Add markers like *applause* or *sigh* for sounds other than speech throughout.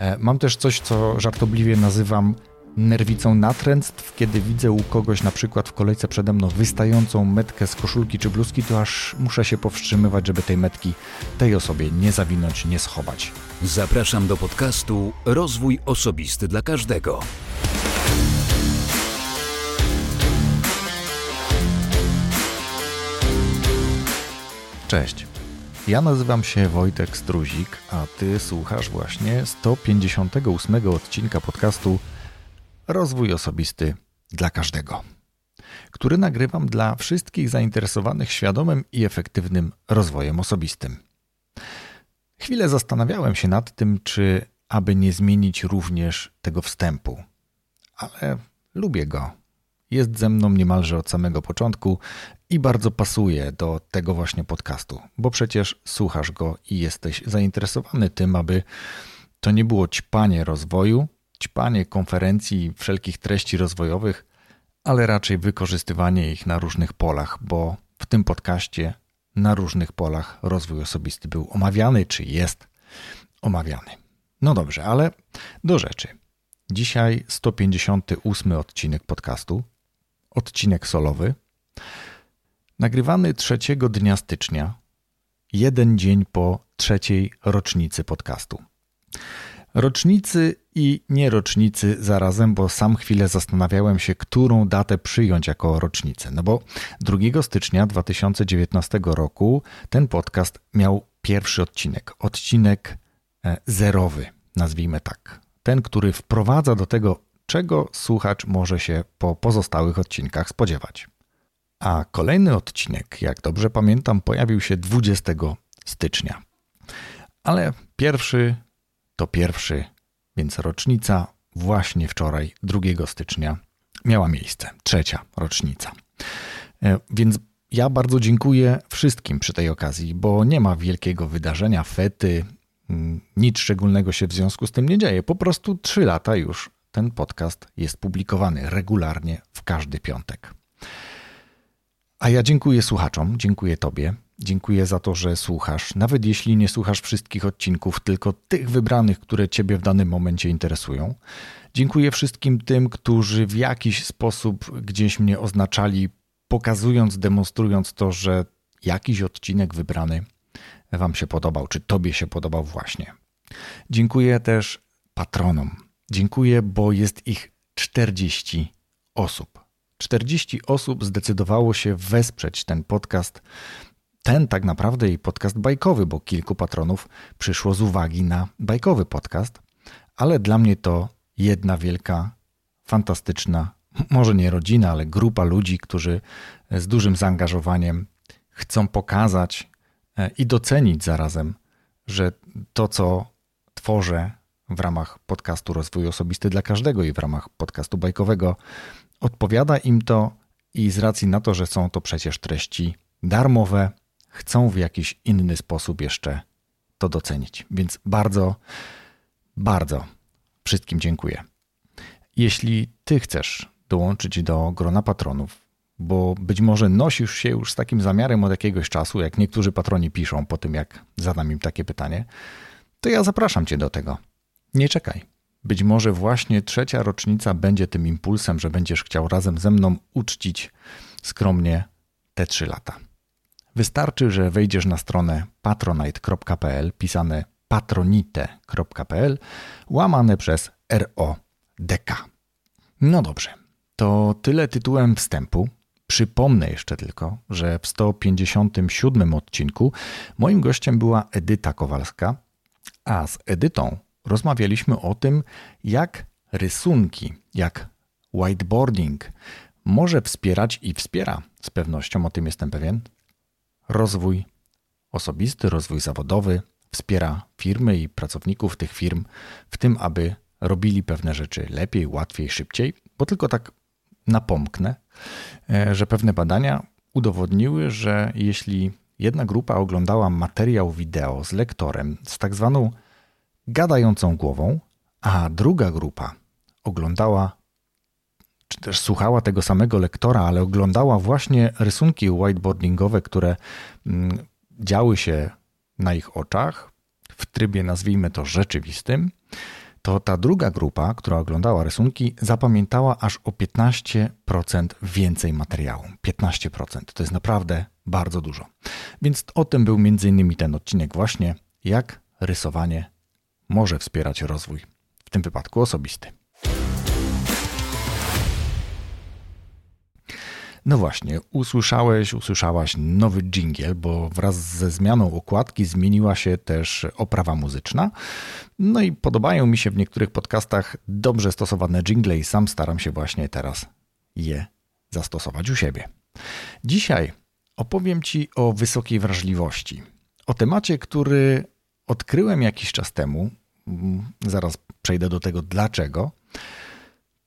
E, mam też coś, co żartobliwie nazywam nerwicą natręctw, kiedy widzę u kogoś na przykład w kolejce przede mną wystającą metkę z koszulki czy bluzki, to aż muszę się powstrzymywać, żeby tej metki tej osobie nie zawinąć, nie schować. Zapraszam do podcastu Rozwój Osobisty dla Każdego. Cześć. Ja nazywam się Wojtek Struzik, a ty słuchasz właśnie 158 odcinka podcastu Rozwój Osobisty dla Każdego, który nagrywam dla wszystkich zainteresowanych świadomym i efektywnym rozwojem osobistym. Chwilę zastanawiałem się nad tym, czy aby nie zmienić również tego wstępu, ale lubię go. Jest ze mną niemalże od samego początku i bardzo pasuje do tego właśnie podcastu, bo przecież słuchasz go i jesteś zainteresowany tym, aby to nie było ćpanie rozwoju, ćpanie konferencji, wszelkich treści rozwojowych, ale raczej wykorzystywanie ich na różnych polach, bo w tym podcaście na różnych polach rozwój osobisty był omawiany, czy jest omawiany. No dobrze, ale do rzeczy. Dzisiaj 158 odcinek podcastu, odcinek solowy, nagrywany 3 dnia stycznia, jeden dzień po trzeciej rocznicy podcastu. Rocznicy i nierocznicy zarazem, bo sam chwilę zastanawiałem się, którą datę przyjąć jako rocznicę. No bo 2 stycznia 2019 roku ten podcast miał pierwszy odcinek, odcinek e, zerowy, nazwijmy tak. Ten, który wprowadza do tego, czego słuchacz może się po pozostałych odcinkach spodziewać. A kolejny odcinek, jak dobrze pamiętam, pojawił się 20 stycznia. Ale pierwszy to pierwszy, więc rocznica właśnie wczoraj, 2 stycznia, miała miejsce. Trzecia rocznica. E, więc ja bardzo dziękuję wszystkim przy tej okazji, bo nie ma wielkiego wydarzenia, fety, mm, nic szczególnego się w związku z tym nie dzieje. Po prostu trzy lata już ten podcast jest publikowany regularnie w każdy piątek. A ja dziękuję słuchaczom, dziękuję Tobie, dziękuję za to, że słuchasz, nawet jeśli nie słuchasz wszystkich odcinków, tylko tych wybranych, które Ciebie w danym momencie interesują. Dziękuję wszystkim tym, którzy w jakiś sposób gdzieś mnie oznaczali, pokazując, demonstrując to, że jakiś odcinek wybrany Wam się podobał, czy Tobie się podobał właśnie. Dziękuję też patronom. Dziękuję, bo jest ich 40 osób. 40 osób zdecydowało się wesprzeć ten podcast. Ten tak naprawdę i podcast bajkowy, bo kilku patronów przyszło z uwagi na bajkowy podcast, ale dla mnie to jedna wielka, fantastyczna, może nie rodzina, ale grupa ludzi, którzy z dużym zaangażowaniem chcą pokazać e, i docenić zarazem, że to, co tworzę w ramach podcastu Rozwój Osobisty dla Każdego i w ramach podcastu bajkowego, Odpowiada im to i z racji na to, że są to przecież treści darmowe, chcą w jakiś inny sposób jeszcze to docenić. Więc bardzo, bardzo wszystkim dziękuję. Jeśli Ty chcesz dołączyć do grona patronów, bo być może nosisz się już z takim zamiarem od jakiegoś czasu, jak niektórzy patroni piszą po tym, jak zadam im takie pytanie, to ja zapraszam Cię do tego. Nie czekaj. Być może właśnie trzecia rocznica będzie tym impulsem, że będziesz chciał razem ze mną uczcić skromnie te trzy lata. Wystarczy, że wejdziesz na stronę patronite.pl, pisane patronite.pl, łamane przez RODK. No dobrze, to tyle tytułem wstępu. Przypomnę jeszcze tylko, że w 157 odcinku moim gościem była Edyta Kowalska, a z Edytą rozmawialiśmy o tym, jak rysunki, jak whiteboarding może wspierać i wspiera, z pewnością o tym jestem pewien, rozwój osobisty, rozwój zawodowy, wspiera firmy i pracowników tych firm w tym, aby robili pewne rzeczy lepiej, łatwiej, szybciej, bo tylko tak napomknę, e, że pewne badania udowodniły, że jeśli jedna grupa oglądała materiał wideo z lektorem z tak zwaną gadającą głową, a druga grupa oglądała, czy też słuchała tego samego lektora, ale oglądała właśnie rysunki whiteboardingowe, które mm, działy się na ich oczach w trybie, nazwijmy to, rzeczywistym, to ta druga grupa, która oglądała rysunki, zapamiętała aż o 15% więcej materiału. 15% to jest naprawdę bardzo dużo. Więc o tym był m.in. ten odcinek właśnie, jak rysowanie może wspierać rozwój, w tym wypadku osobisty. No właśnie, usłyszałeś, usłyszałaś nowy jingle, bo wraz ze zmianą okładki zmieniła się też oprawa muzyczna. No i podobają mi się w niektórych podcastach dobrze stosowane jingle i sam staram się właśnie teraz je zastosować u siebie. Dzisiaj opowiem Ci o wysokiej wrażliwości. O temacie, który odkryłem jakiś czas temu. Zaraz przejdę do tego dlaczego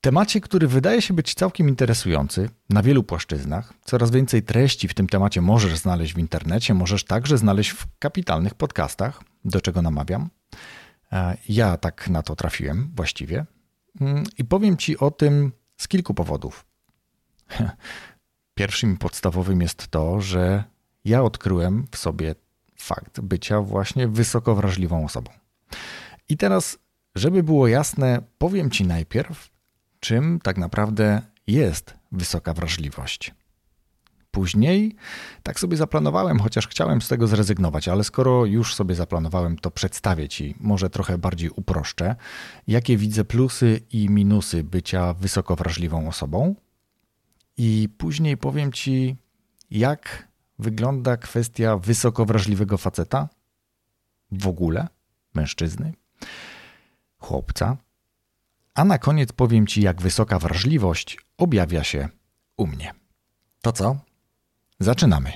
Temacie, który wydaje się być całkiem interesujący na wielu płaszczyznach. Coraz więcej treści w tym temacie możesz znaleźć w internecie, możesz także znaleźć w kapitalnych podcastach, do czego namawiam. E, ja tak na to trafiłem właściwie. Mm, I powiem Ci o tym z kilku powodów. *laughs* Pierwszym i podstawowym jest to, że ja odkryłem w sobie fakt bycia właśnie wysoko wrażliwą osobą. I teraz, żeby było jasne, powiem Ci najpierw, czym tak naprawdę jest wysoka wrażliwość. Później tak sobie zaplanowałem, chociaż chciałem z tego zrezygnować, ale skoro już sobie zaplanowałem, to przedstawię Ci, może trochę bardziej uproszczę, jakie widzę plusy i minusy bycia wysoko wrażliwą osobą. I później powiem Ci, jak wygląda kwestia wysoko wrażliwego faceta w ogóle, mężczyzny, chłopca, a na koniec powiem Ci, jak wysoka wrażliwość objawia się u mnie. To co? Zaczynamy.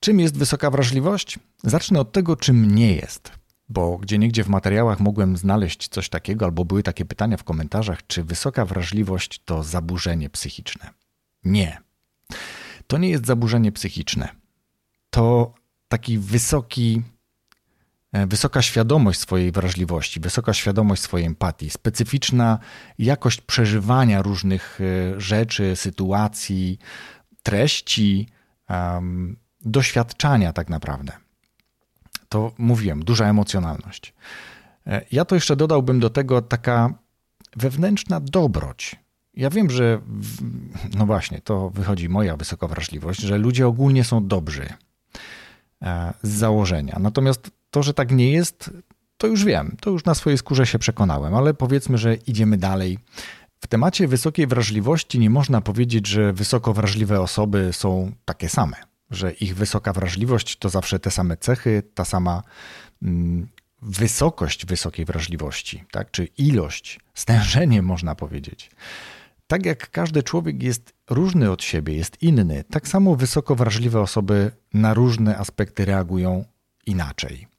Czym jest wysoka wrażliwość? Zacznę od tego, czym nie jest. Bo gdzie niegdzie w materiałach mogłem znaleźć coś takiego, albo były takie pytania w komentarzach, czy wysoka wrażliwość to zaburzenie psychiczne. Nie. To nie jest zaburzenie psychiczne. To taki wysoki wysoka świadomość swojej wrażliwości, wysoka świadomość swojej empatii, specyficzna jakość przeżywania różnych e, rzeczy, sytuacji, treści, um, doświadczania tak naprawdę. To mówiłem, duża emocjonalność. E, ja to jeszcze dodałbym do tego taka wewnętrzna dobroć. Ja wiem, że no właśnie, to wychodzi moja wysoka wrażliwość, że ludzie ogólnie są dobrzy z założenia. Natomiast to, że tak nie jest, to już wiem, to już na swojej skórze się przekonałem, ale powiedzmy, że idziemy dalej. W temacie wysokiej wrażliwości nie można powiedzieć, że wysoko wrażliwe osoby są takie same, że ich wysoka wrażliwość to zawsze te same cechy, ta sama mm, wysokość wysokiej wrażliwości, tak? czy ilość, stężenie można powiedzieć. Tak jak każdy człowiek jest różny od siebie, jest inny, tak samo wysoko wrażliwe osoby na różne aspekty reagują inaczej.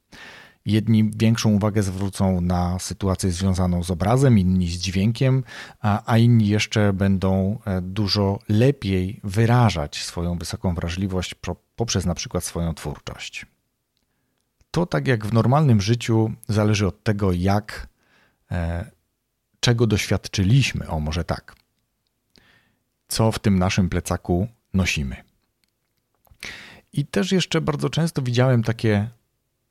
Jedni większą uwagę zwrócą na sytuację związaną z obrazem, inni z dźwiękiem, a, a inni jeszcze będą e, dużo lepiej wyrażać swoją wysoką wrażliwość poprzez na przykład swoją twórczość. To tak jak w normalnym życiu zależy od tego, jak, e, czego doświadczyliśmy, o może tak, co w tym naszym plecaku nosimy. I też jeszcze bardzo często widziałem takie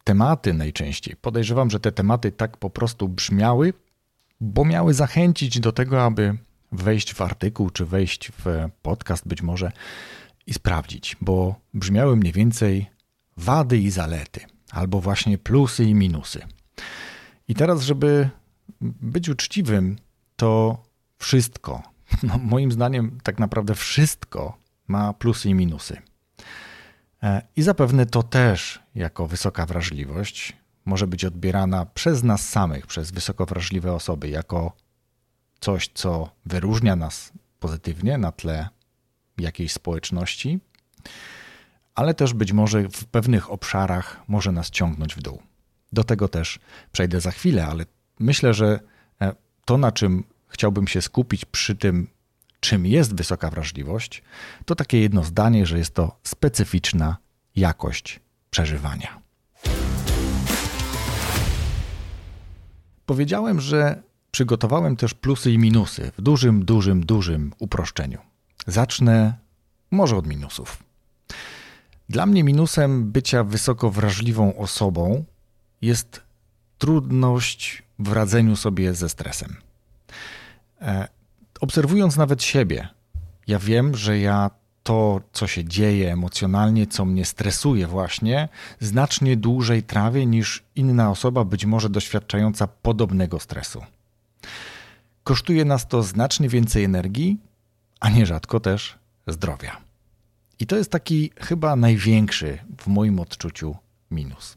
tematy najczęściej. Podejrzewam, że te tematy tak po prostu brzmiały, bo miały zachęcić do tego, aby wejść w artykuł czy wejść w podcast być może i sprawdzić, bo brzmiały mniej więcej wady i zalety, albo właśnie plusy i minusy. I teraz, żeby być uczciwym, to wszystko, no moim zdaniem tak naprawdę wszystko ma plusy i minusy. E, I zapewne to też, jako wysoka wrażliwość, może być odbierana przez nas samych, przez wysoko wrażliwe osoby, jako coś, co wyróżnia nas pozytywnie na tle jakiejś społeczności, ale też być może w pewnych obszarach może nas ciągnąć w dół. Do tego też przejdę za chwilę, ale myślę, że e, to, na czym chciałbym się skupić przy tym czym jest wysoka wrażliwość, to takie jedno zdanie, że jest to specyficzna jakość przeżywania. Powiedziałem, że przygotowałem też plusy i minusy w dużym, dużym, dużym uproszczeniu. Zacznę może od minusów. Dla mnie minusem bycia wysoko wrażliwą osobą jest trudność w radzeniu sobie ze stresem. Obserwując nawet siebie, ja wiem, że ja to, co się dzieje emocjonalnie, co mnie stresuje, właśnie, znacznie dłużej trawię niż inna osoba, być może doświadczająca podobnego stresu. Kosztuje nas to znacznie więcej energii, a nierzadko też zdrowia. I to jest taki chyba największy w moim odczuciu minus.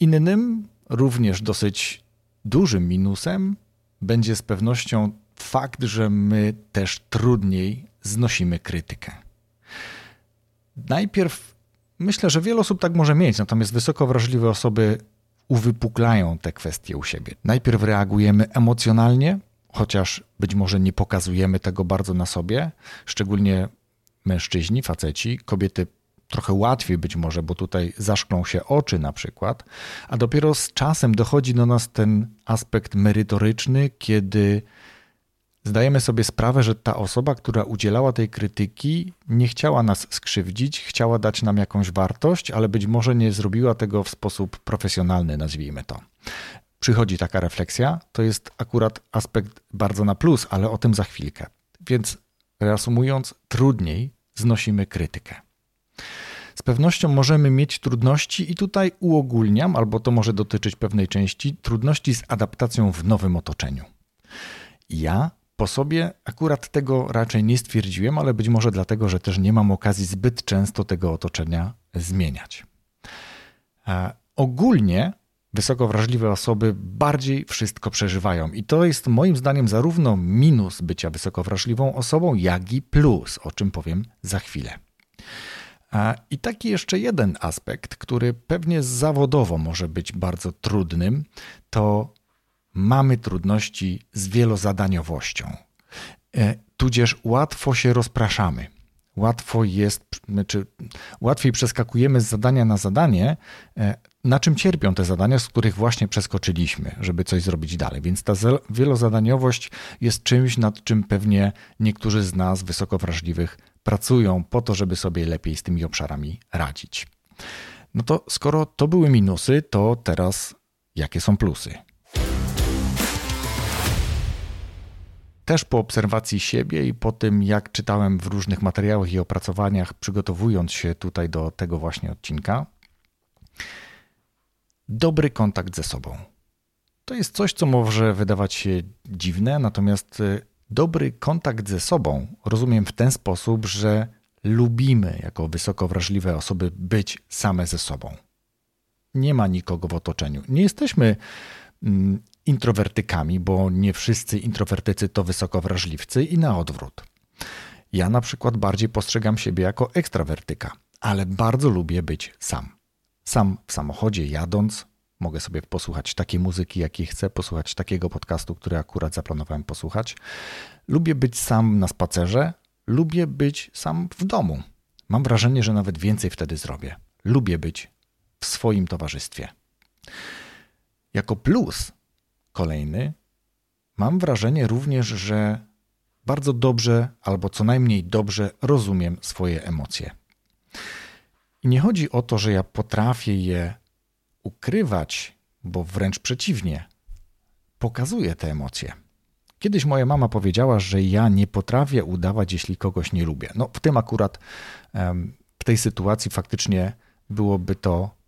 Innym, również dosyć dużym minusem, będzie z pewnością fakt, że my też trudniej znosimy krytykę. Najpierw myślę, że wiele osób tak może mieć, natomiast wysoko wrażliwe osoby uwypuklają te kwestie u siebie. Najpierw reagujemy emocjonalnie, chociaż być może nie pokazujemy tego bardzo na sobie, szczególnie mężczyźni, faceci, kobiety trochę łatwiej być może, bo tutaj zaszklą się oczy na przykład, a dopiero z czasem dochodzi do nas ten aspekt merytoryczny, kiedy zdajemy sobie sprawę, że ta osoba, która udzielała tej krytyki, nie chciała nas skrzywdzić, chciała dać nam jakąś wartość, ale być może nie zrobiła tego w sposób profesjonalny, nazwijmy to. Przychodzi taka refleksja, to jest akurat aspekt bardzo na plus, ale o tym za chwilkę. Więc reasumując, trudniej znosimy krytykę. Z pewnością możemy mieć trudności, i tutaj uogólniam, albo to może dotyczyć pewnej części, trudności z adaptacją w nowym otoczeniu. Ja po sobie akurat tego raczej nie stwierdziłem, ale być może dlatego, że też nie mam okazji zbyt często tego otoczenia zmieniać. E, ogólnie wysoko wrażliwe osoby bardziej wszystko przeżywają. I to jest moim zdaniem zarówno minus bycia wysoko wrażliwą osobą, jak i plus, o czym powiem za chwilę. I taki jeszcze jeden aspekt, który pewnie zawodowo może być bardzo trudnym, to mamy trudności z wielozadaniowością. E, tudzież łatwo się rozpraszamy. Łatwo jest, znaczy łatwiej przeskakujemy z zadania na zadanie, e, na czym cierpią te zadania, z których właśnie przeskoczyliśmy, żeby coś zrobić dalej. Więc ta wielozadaniowość jest czymś, nad czym pewnie niektórzy z nas wysoko wrażliwych pracują po to, żeby sobie lepiej z tymi obszarami radzić. No to skoro to były minusy, to teraz jakie są plusy? Też po obserwacji siebie i po tym, jak czytałem w różnych materiałach i opracowaniach, przygotowując się tutaj do tego właśnie odcinka, dobry kontakt ze sobą. To jest coś, co może wydawać się dziwne, natomiast y, dobry kontakt ze sobą rozumiem w ten sposób, że lubimy jako wysoko wrażliwe osoby być same ze sobą. Nie ma nikogo w otoczeniu. Nie jesteśmy mm, introwertykami, bo nie wszyscy introwertycy to wysoko wrażliwcy i na odwrót. Ja na przykład bardziej postrzegam siebie jako ekstrawertyka, ale bardzo lubię być sam. Sam w samochodzie jadąc, mogę sobie posłuchać takiej muzyki, jakiej chcę, posłuchać takiego podcastu, który akurat zaplanowałem posłuchać. Lubię być sam na spacerze, lubię być sam w domu. Mam wrażenie, że nawet więcej wtedy zrobię. Lubię być w swoim towarzystwie. Jako plus kolejny, mam wrażenie również, że bardzo dobrze, albo co najmniej dobrze rozumiem swoje emocje. I nie chodzi o to, że ja potrafię je ukrywać, bo wręcz przeciwnie, pokazuję te emocje. Kiedyś moja mama powiedziała, że ja nie potrafię udawać, jeśli kogoś nie lubię. No, w tym akurat, w tej sytuacji faktycznie byłoby to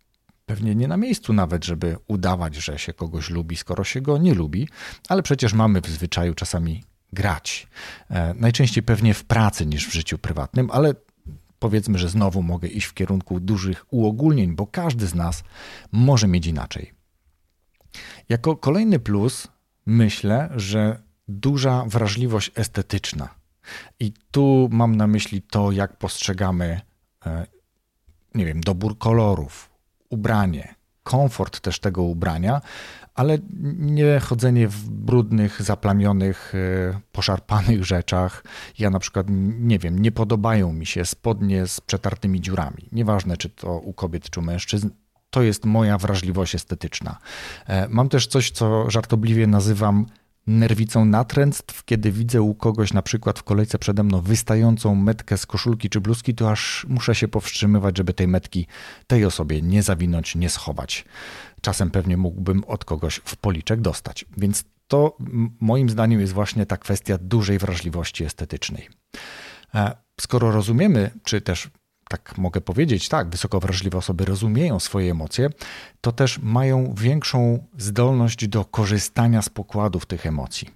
pewnie nie na miejscu nawet, żeby udawać, że się kogoś lubi, skoro się go nie lubi, ale przecież mamy w zwyczaju czasami grać. E, najczęściej pewnie w pracy niż w życiu prywatnym, ale powiedzmy, że znowu mogę iść w kierunku dużych uogólnień, bo każdy z nas może mieć inaczej. Jako kolejny plus myślę, że duża wrażliwość estetyczna. I tu mam na myśli to, jak postrzegamy, e, nie wiem, dobór kolorów, ubranie, komfort też tego ubrania, ale nie chodzenie w brudnych, zaplamionych, e, poszarpanych rzeczach. Ja na przykład, nie wiem, nie podobają mi się spodnie z przetartymi dziurami. Nieważne, czy to u kobiet, czy u mężczyzn. To jest moja wrażliwość estetyczna. E, mam też coś, co żartobliwie nazywam nerwicą natręctw, kiedy widzę u kogoś na przykład w kolejce przede mną wystającą metkę z koszulki czy bluzki, to aż muszę się powstrzymywać, żeby tej metki tej osobie nie zawinąć, nie schować. Czasem pewnie mógłbym od kogoś w policzek dostać. Więc to moim zdaniem jest właśnie ta kwestia dużej wrażliwości estetycznej. E, skoro rozumiemy, czy też tak mogę powiedzieć, tak, wysoko wrażliwe osoby rozumieją swoje emocje, to też mają większą zdolność do korzystania z pokładów tych emocji.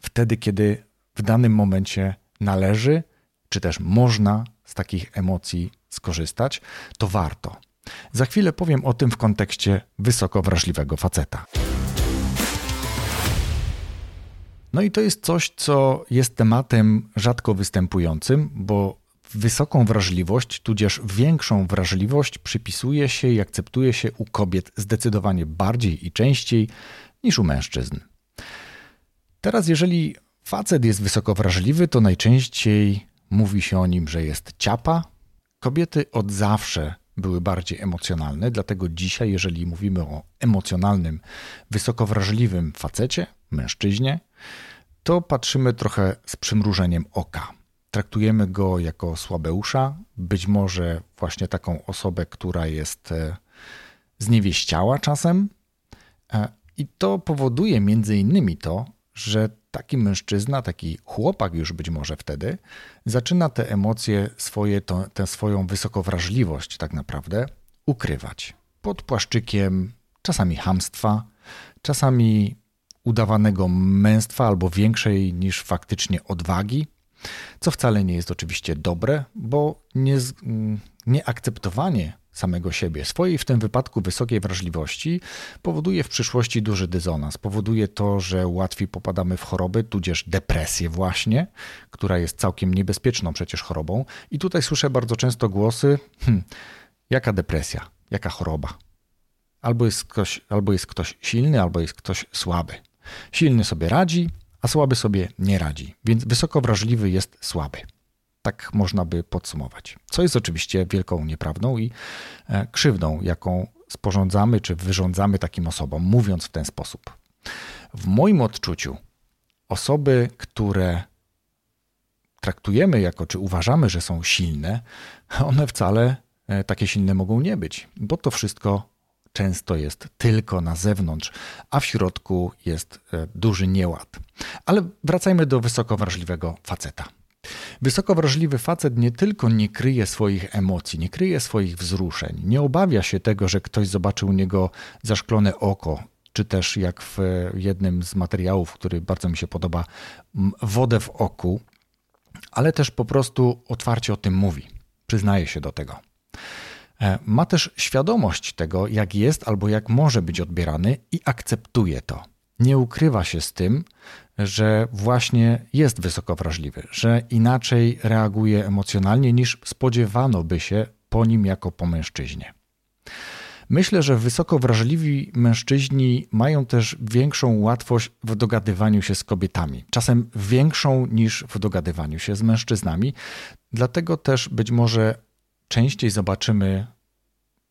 Wtedy, kiedy w danym momencie należy, czy też można z takich emocji skorzystać, to warto. Za chwilę powiem o tym w kontekście wysoko wrażliwego faceta. No i to jest coś, co jest tematem rzadko występującym, bo wysoką wrażliwość, tudzież większą wrażliwość przypisuje się i akceptuje się u kobiet zdecydowanie bardziej i częściej niż u mężczyzn. Teraz, jeżeli facet jest wysoko wrażliwy, to najczęściej mówi się o nim, że jest ciapa. Kobiety od zawsze były bardziej emocjonalne, dlatego dzisiaj, jeżeli mówimy o emocjonalnym, wysoko wrażliwym facecie, mężczyźnie, to patrzymy trochę z przymrużeniem oka. Traktujemy go jako słabeusza, być może właśnie taką osobę, która jest e, zniewieściała czasem. E, I to powoduje między innymi to, że taki mężczyzna, taki chłopak już być może wtedy, zaczyna te emocje swoje, to, tę swoją wysokowrażliwość tak naprawdę ukrywać. Pod płaszczykiem czasami hamstwa, czasami udawanego męstwa albo większej niż faktycznie odwagi, co wcale nie jest oczywiście dobre, bo nie, nieakceptowanie samego siebie, swojej w tym wypadku wysokiej wrażliwości, powoduje w przyszłości duży dysonans. Powoduje to, że łatwiej popadamy w choroby, tudzież depresję właśnie, która jest całkiem niebezpieczną przecież chorobą. I tutaj słyszę bardzo często głosy, hmm, jaka depresja, jaka choroba. Albo jest, ktoś, albo jest ktoś silny, albo jest ktoś słaby. Silny sobie radzi, a słaby sobie nie radzi, więc wysoko wrażliwy jest słaby. Tak można by podsumować. Co jest oczywiście wielką nieprawdą i e, krzywdą, jaką sporządzamy czy wyrządzamy takim osobom, mówiąc w ten sposób. W moim odczuciu, osoby, które traktujemy jako, czy uważamy, że są silne, one wcale e, takie silne mogą nie być, bo to wszystko często jest tylko na zewnątrz, a w środku jest e, duży nieład. Ale wracajmy do wysoko wrażliwego faceta. Wysoko wrażliwy facet nie tylko nie kryje swoich emocji, nie kryje swoich wzruszeń, nie obawia się tego, że ktoś zobaczy u niego zaszklone oko, czy też jak w jednym z materiałów, który bardzo mi się podoba, wodę w oku, ale też po prostu otwarcie o tym mówi, przyznaje się do tego. E, ma też świadomość tego, jak jest albo jak może być odbierany i akceptuje to. Nie ukrywa się z tym, że właśnie jest wysoko wrażliwy, że inaczej reaguje emocjonalnie niż spodziewano by się po nim jako po mężczyźnie. Myślę, że wysoko wrażliwi mężczyźni mają też większą łatwość w dogadywaniu się z kobietami, czasem większą niż w dogadywaniu się z mężczyznami. Dlatego też być może częściej zobaczymy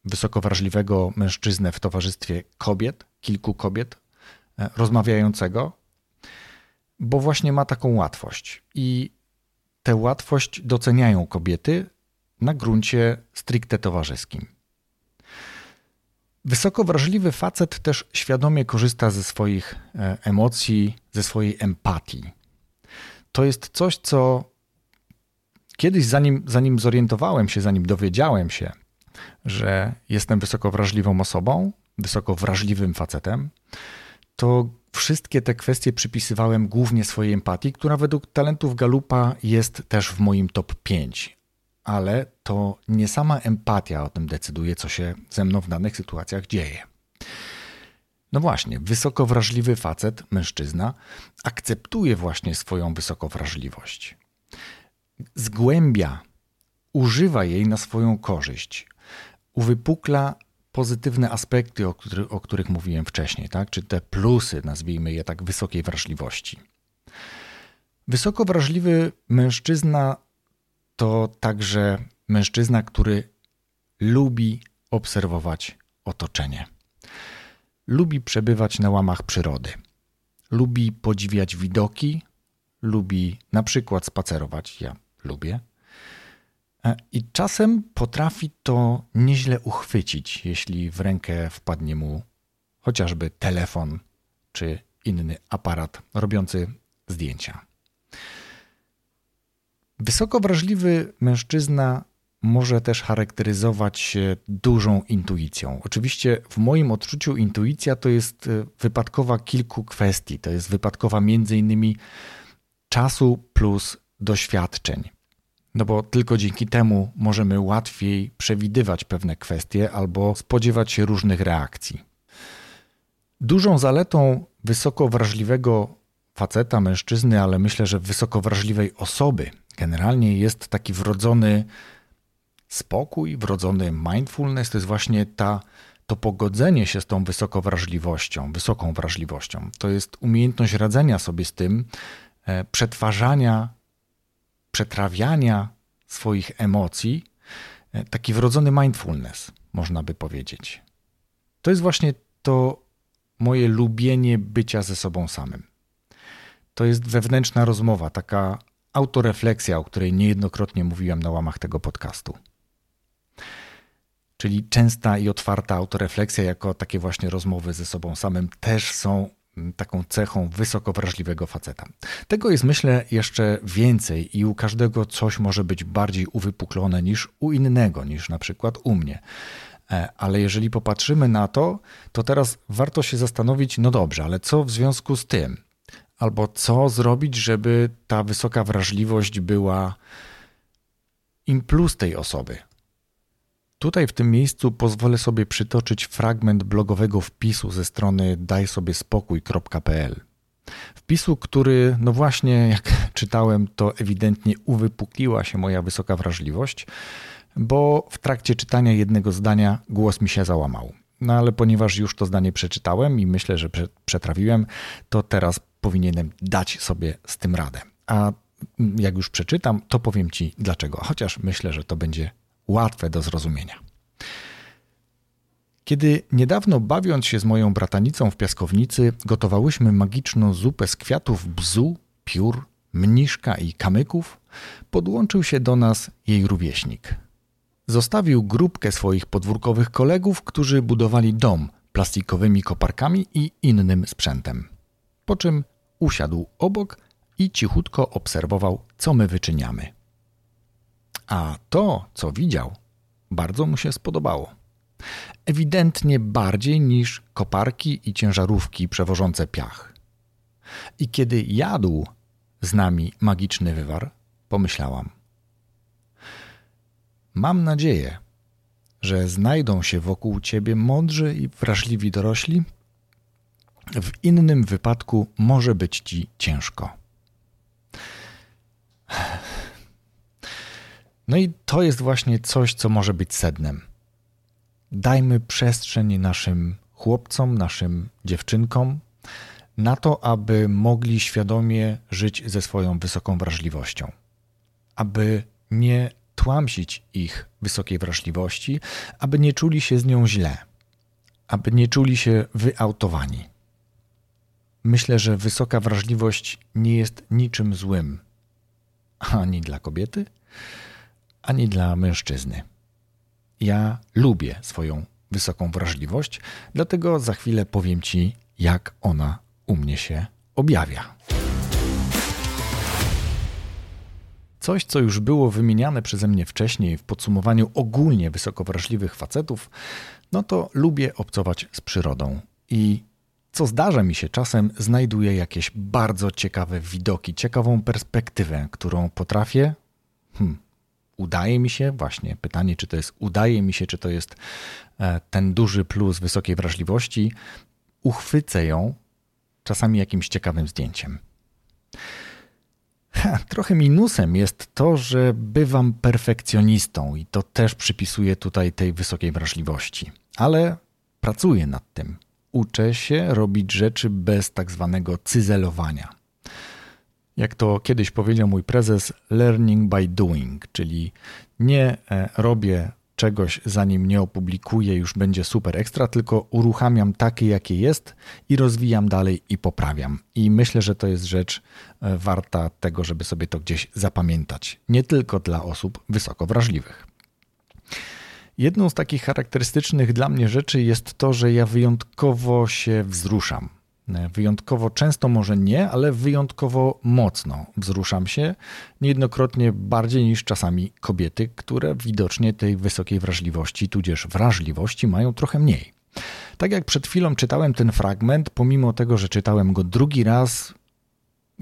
wysoko wrażliwego mężczyznę w towarzystwie kobiet, kilku kobiet, e, rozmawiającego, bo właśnie ma taką łatwość. I tę łatwość doceniają kobiety na gruncie stricte towarzyskim. Wysoko wrażliwy facet też świadomie korzysta ze swoich e, emocji, ze swojej empatii. To jest coś, co kiedyś, zanim, zanim zorientowałem się, zanim dowiedziałem się, że jestem wysoko wrażliwą osobą, wysoko wrażliwym facetem, to wszystkie te kwestie przypisywałem głównie swojej empatii, która według talentów Galupa jest też w moim top 5. Ale to nie sama empatia o tym decyduje, co się ze mną w danych sytuacjach dzieje. No właśnie, wysoko wrażliwy facet, mężczyzna, akceptuje właśnie swoją wysokowrażliwość. Zgłębia, używa jej na swoją korzyść, uwypukla pozytywne aspekty, o, który, o których mówiłem wcześniej, tak? czy te plusy, nazwijmy je tak, wysokiej wrażliwości. Wysoko wrażliwy mężczyzna to także mężczyzna, który lubi obserwować otoczenie. Lubi przebywać na łamach przyrody. lubi podziwiać widoki, lubi na przykład spacerować. Ja lubię. E, I czasem potrafi to nieźle uchwycić, jeśli w rękę wpadnie mu chociażby telefon czy inny aparat robiący zdjęcia. Wysoko wrażliwy mężczyzna może też charakteryzować się dużą intuicją. Oczywiście w moim odczuciu intuicja to jest e, wypadkowa kilku kwestii. To jest wypadkowa między innymi czasu plus doświadczeń. No bo tylko dzięki temu możemy łatwiej przewidywać pewne kwestie albo spodziewać się różnych reakcji. Dużą zaletą wysoko wrażliwego faceta, mężczyzny, ale myślę, że wysoko wrażliwej osoby generalnie jest taki wrodzony spokój, wrodzony mindfulness. To jest właśnie ta, to pogodzenie się z tą wysoką wrażliwością, wysoką wrażliwością. To jest umiejętność radzenia sobie z tym, e, przetwarzania, przetrawiania swoich emocji, e, taki wrodzony mindfulness, można by powiedzieć. To jest właśnie to moje lubienie bycia ze sobą samym. To jest wewnętrzna rozmowa, taka autorefleksja, o której niejednokrotnie mówiłem na łamach tego podcastu. Czyli częsta i otwarta autorefleksja, jako takie właśnie rozmowy ze sobą samym, też są taką cechą wysoko wrażliwego faceta. Tego jest, myślę, jeszcze więcej i u każdego coś może być bardziej uwypuklone niż u innego, niż na przykład u mnie. E, ale jeżeli popatrzymy na to, to teraz warto się zastanowić, no dobrze, ale co w związku z tym? Albo co zrobić, żeby ta wysoka wrażliwość była im plus tej osoby? Tutaj w tym miejscu pozwolę sobie przytoczyć fragment blogowego wpisu ze strony dajsobiespokój.pl. Wpisu, który, no właśnie, jak *laughs* czytałem, to ewidentnie uwypukliła się moja wysoka wrażliwość bo w trakcie czytania jednego zdania głos mi się załamał. No ale ponieważ już to zdanie przeczytałem i myślę, że przetrawiłem, to teraz powinienem dać sobie z tym radę. A jak już przeczytam, to powiem Ci dlaczego, chociaż myślę, że to będzie łatwe do zrozumienia. Kiedy niedawno bawiąc się z moją bratanicą w piaskownicy, gotowałyśmy magiczną zupę z kwiatów bzu, piór, mniszka i kamyków, podłączył się do nas jej rówieśnik, Zostawił grupkę swoich podwórkowych kolegów, którzy budowali dom plastikowymi koparkami i innym sprzętem. Po czym usiadł obok i cichutko obserwował, co my wyczyniamy. A to, co widział, bardzo mu się spodobało. Ewidentnie bardziej niż koparki i ciężarówki przewożące piach. I kiedy jadł z nami magiczny wywar, pomyślałam – Mam nadzieję, że znajdą się wokół ciebie mądrzy i wrażliwi dorośli. W innym wypadku może być ci ciężko. No i to jest właśnie coś, co może być sednem. Dajmy przestrzeń naszym chłopcom, naszym dziewczynkom na to, aby mogli świadomie żyć ze swoją wysoką wrażliwością, aby nie tłamsić ich wysokiej wrażliwości, aby nie czuli się z nią źle, aby nie czuli się wyautowani. Myślę, że wysoka wrażliwość nie jest niczym złym ani dla kobiety, ani dla mężczyzny. Ja lubię swoją wysoką wrażliwość, dlatego za chwilę powiem Ci, jak ona u mnie się objawia. Coś, co już było wymieniane przeze mnie wcześniej w podsumowaniu ogólnie wysoko wrażliwych facetów, no to lubię obcować z przyrodą. I co zdarza mi się czasem, znajduję jakieś bardzo ciekawe widoki, ciekawą perspektywę, którą potrafię. Hmm, udaje mi się, właśnie pytanie, czy to jest udaje mi się, czy to jest e, ten duży plus wysokiej wrażliwości, uchwycę ją czasami jakimś ciekawym zdjęciem. Trochę minusem jest to, że bywam perfekcjonistą i to też przypisuję tutaj tej wysokiej wrażliwości. Ale pracuję nad tym. Uczę się robić rzeczy bez tak zwanego cyzelowania. Jak to kiedyś powiedział mój prezes, learning by doing, czyli nie e, robię czegoś, zanim nie opublikuję, już będzie super ekstra, tylko uruchamiam takie, jakie jest i rozwijam dalej i poprawiam. I myślę, że to jest rzecz e, warta tego, żeby sobie to gdzieś zapamiętać. Nie tylko dla osób wysoko wrażliwych. Jedną z takich charakterystycznych dla mnie rzeczy jest to, że ja wyjątkowo się wzruszam. Wyjątkowo często, może nie, ale wyjątkowo mocno wzruszam się, niejednokrotnie bardziej niż czasami kobiety, które widocznie tej wysokiej wrażliwości, tudzież wrażliwości mają trochę mniej. Tak jak przed chwilą czytałem ten fragment, pomimo tego, że czytałem go drugi raz,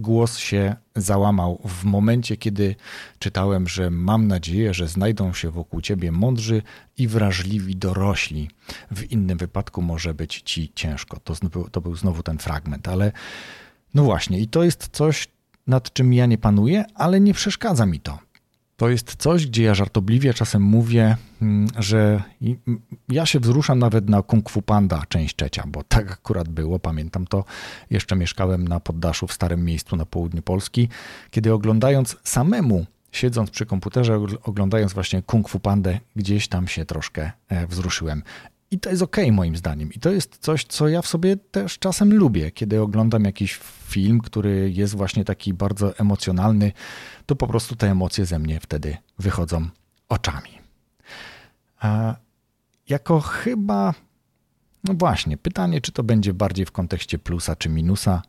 głos się załamał w momencie, kiedy czytałem, że mam nadzieję, że znajdą się wokół ciebie mądrzy i wrażliwi dorośli. W innym wypadku może być ci ciężko. To, to był znowu ten fragment, ale no właśnie, i to jest coś, nad czym ja nie panuję, ale nie przeszkadza mi to. To jest coś, gdzie ja żartobliwie czasem mówię, mm, że ja się wzruszam nawet na Kung Fu Panda część trzecia, bo tak akurat było, pamiętam to. Jeszcze mieszkałem na poddaszu w starym miejscu na południu Polski, kiedy oglądając samemu, siedząc przy komputerze, oglądając właśnie Kung Fu Pandę, gdzieś tam się troszkę e, wzruszyłem. I to jest ok, moim zdaniem. I to jest coś, co ja w sobie też czasem lubię, kiedy oglądam jakiś film, który jest właśnie taki bardzo emocjonalny, to po prostu te emocje ze mnie wtedy wychodzą oczami. A jako chyba, no właśnie, pytanie, czy to będzie bardziej w kontekście plusa czy minusa.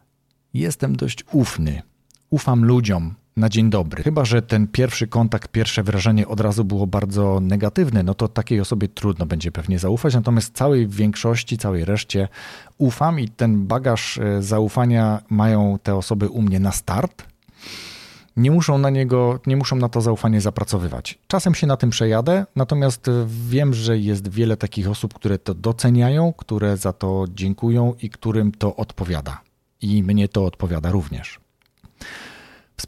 Jestem dość ufny. Ufam ludziom, na dzień dobry. Chyba, że ten pierwszy kontakt, pierwsze wrażenie od razu było bardzo negatywne, no to takiej osobie trudno będzie pewnie zaufać. Natomiast całej większości, całej reszcie ufam i ten bagaż e, zaufania mają te osoby u mnie na start. Nie muszą na niego, nie muszą na to zaufanie zapracowywać. Czasem się na tym przejadę, natomiast wiem, że jest wiele takich osób, które to doceniają, które za to dziękują i którym to odpowiada. I mnie to odpowiada również.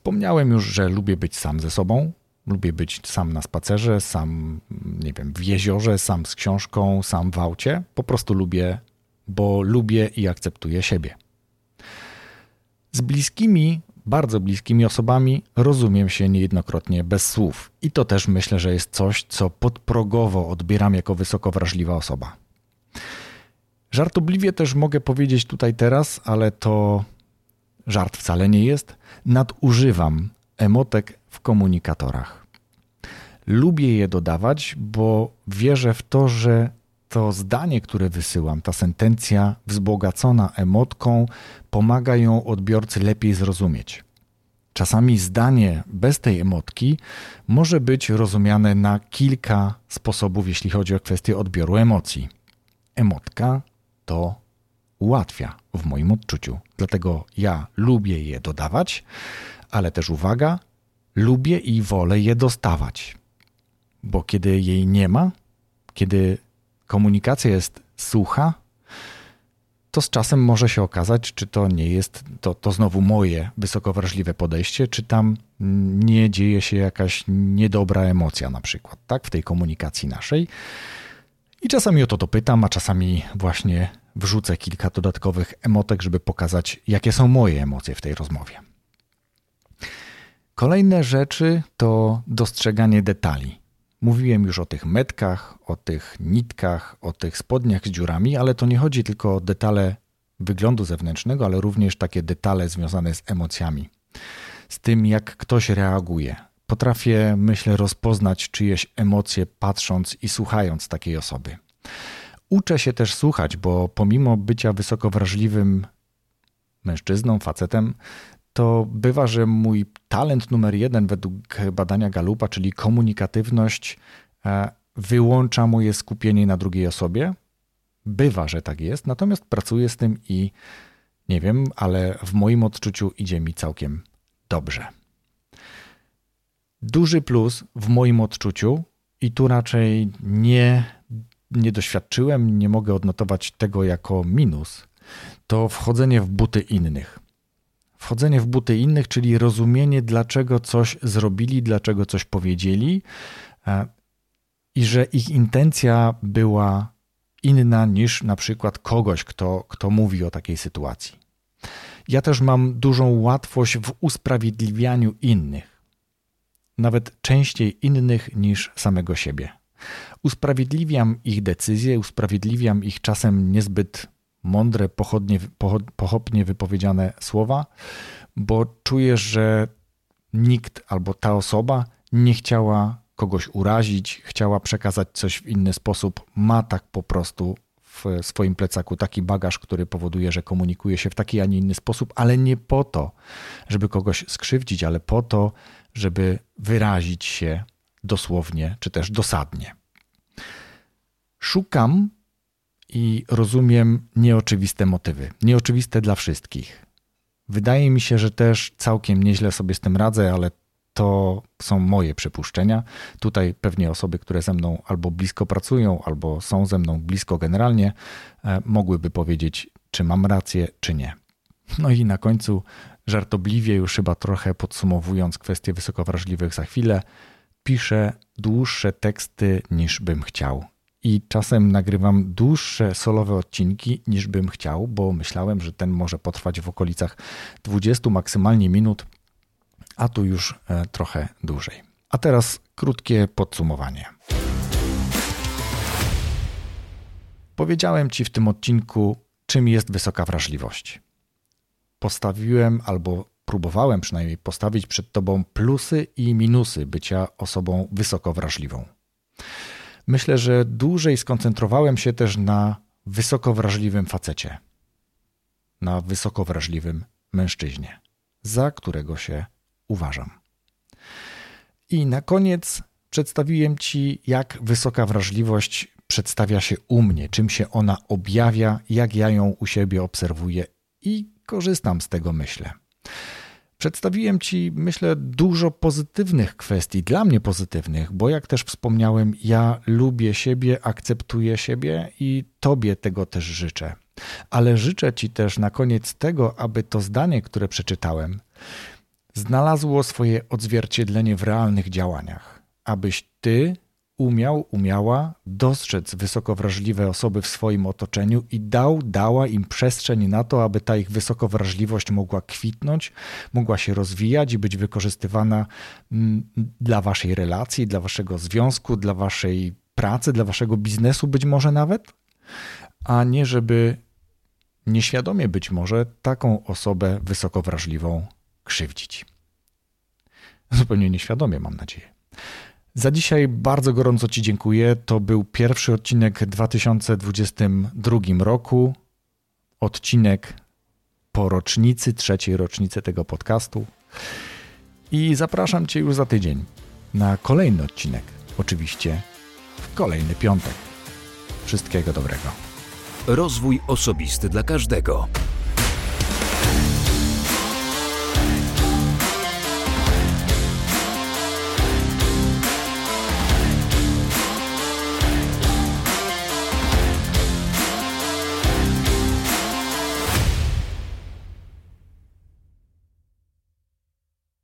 Wspomniałem już, że lubię być sam ze sobą. Lubię być sam na spacerze, sam, nie wiem, w jeziorze, sam z książką, sam w aucie. Po prostu lubię, bo lubię i akceptuję siebie. Z bliskimi, bardzo bliskimi osobami rozumiem się niejednokrotnie bez słów. I to też myślę, że jest coś, co podprogowo odbieram jako wysoko wrażliwa osoba. Żartobliwie też mogę powiedzieć tutaj teraz, ale to żart wcale nie jest, nadużywam emotek w komunikatorach. Lubię je dodawać, bo wierzę w to, że to zdanie, które wysyłam, ta sentencja wzbogacona emotką, pomaga ją odbiorcy lepiej zrozumieć. Czasami zdanie bez tej emotki może być rozumiane na kilka sposobów, jeśli chodzi o kwestię odbioru emocji. Emotka to ułatwia w moim odczuciu. Dlatego ja lubię je dodawać, ale też uwaga, lubię i wolę je dostawać. Bo kiedy jej nie ma, kiedy komunikacja jest sucha, to z czasem może się okazać, czy to nie jest to, to znowu moje wysoko wrażliwe podejście, czy tam nie dzieje się jakaś niedobra emocja, na przykład, tak, w tej komunikacji naszej. I czasami o to dopytam, a czasami właśnie wrzucę kilka dodatkowych emotek, żeby pokazać, jakie są moje emocje w tej rozmowie. Kolejne rzeczy to dostrzeganie detali. Mówiłem już o tych metkach, o tych nitkach, o tych spodniach z dziurami, ale to nie chodzi tylko o detale wyglądu zewnętrznego, ale również takie detale związane z emocjami. Z tym, jak ktoś reaguje. Potrafię, myślę, rozpoznać czyjeś emocje patrząc i słuchając takiej osoby. Uczę się też słuchać, bo pomimo bycia wysoko wrażliwym mężczyzną, facetem, to bywa, że mój talent numer jeden według badania Galupa, czyli komunikatywność, e, wyłącza moje skupienie na drugiej osobie. Bywa, że tak jest, natomiast pracuję z tym i nie wiem, ale w moim odczuciu idzie mi całkiem dobrze. Duży plus w moim odczuciu, i tu raczej nie nie doświadczyłem, nie mogę odnotować tego jako minus, to wchodzenie w buty innych. Wchodzenie w buty innych, czyli rozumienie, dlaczego coś zrobili, dlaczego coś powiedzieli e, i że ich intencja była inna niż na przykład kogoś, kto, kto mówi o takiej sytuacji. Ja też mam dużą łatwość w usprawiedliwianiu innych, nawet częściej innych niż samego siebie. Usprawiedliwiam ich decyzje, usprawiedliwiam ich czasem niezbyt mądre, pochodnie, pochopnie wypowiedziane słowa, bo czuję, że nikt albo ta osoba nie chciała kogoś urazić, chciała przekazać coś w inny sposób, ma tak po prostu w swoim plecaku taki bagaż, który powoduje, że komunikuje się w taki, a nie inny sposób, ale nie po to, żeby kogoś skrzywdzić, ale po to, żeby wyrazić się dosłownie czy też dosadnie. Szukam i rozumiem nieoczywiste motywy, nieoczywiste dla wszystkich. Wydaje mi się, że też całkiem nieźle sobie z tym radzę, ale to są moje przypuszczenia. Tutaj pewnie osoby, które ze mną albo blisko pracują, albo są ze mną blisko generalnie, e, mogłyby powiedzieć, czy mam rację, czy nie. No i na końcu, żartobliwie, już chyba trochę podsumowując kwestie wysokowrażliwych za chwilę, piszę dłuższe teksty niż bym chciał. I czasem nagrywam dłuższe solowe odcinki niż bym chciał, bo myślałem, że ten może potrwać w okolicach 20 maksymalnie minut, a tu już e, trochę dłużej. A teraz krótkie podsumowanie. Powiedziałem Ci w tym odcinku, czym jest wysoka wrażliwość. Postawiłem albo próbowałem przynajmniej postawić przed Tobą plusy i minusy bycia osobą wysoko wrażliwą. Myślę, że dłużej skoncentrowałem się też na wysoko wrażliwym facecie, na wysoko wrażliwym mężczyźnie, za którego się uważam. I na koniec przedstawiłem Ci, jak wysoka wrażliwość przedstawia się u mnie, czym się ona objawia, jak ja ją u siebie obserwuję i korzystam z tego, myślę. Przedstawiłem Ci, myślę, dużo pozytywnych kwestii, dla mnie pozytywnych, bo jak też wspomniałem, ja lubię siebie, akceptuję siebie i Tobie tego też życzę. Ale życzę Ci też na koniec tego, aby to zdanie, które przeczytałem, znalazło swoje odzwierciedlenie w realnych działaniach, abyś Ty umiał, umiała dostrzec wysoko wrażliwe osoby w swoim otoczeniu i dał, dała im przestrzeń na to, aby ta ich wysoko wrażliwość mogła kwitnąć, mogła się rozwijać i być wykorzystywana mm, dla waszej relacji, dla waszego związku, dla waszej pracy, dla waszego biznesu być może nawet, a nie żeby nieświadomie być może taką osobę wysoko wrażliwą krzywdzić. Zupełnie nieświadomie, mam nadzieję. Za dzisiaj bardzo gorąco Ci dziękuję. To był pierwszy odcinek w 2022 roku. Odcinek po rocznicy, trzeciej rocznicy tego podcastu. I zapraszam Cię już za tydzień na kolejny odcinek. Oczywiście w kolejny piątek. Wszystkiego dobrego. Rozwój osobisty dla każdego.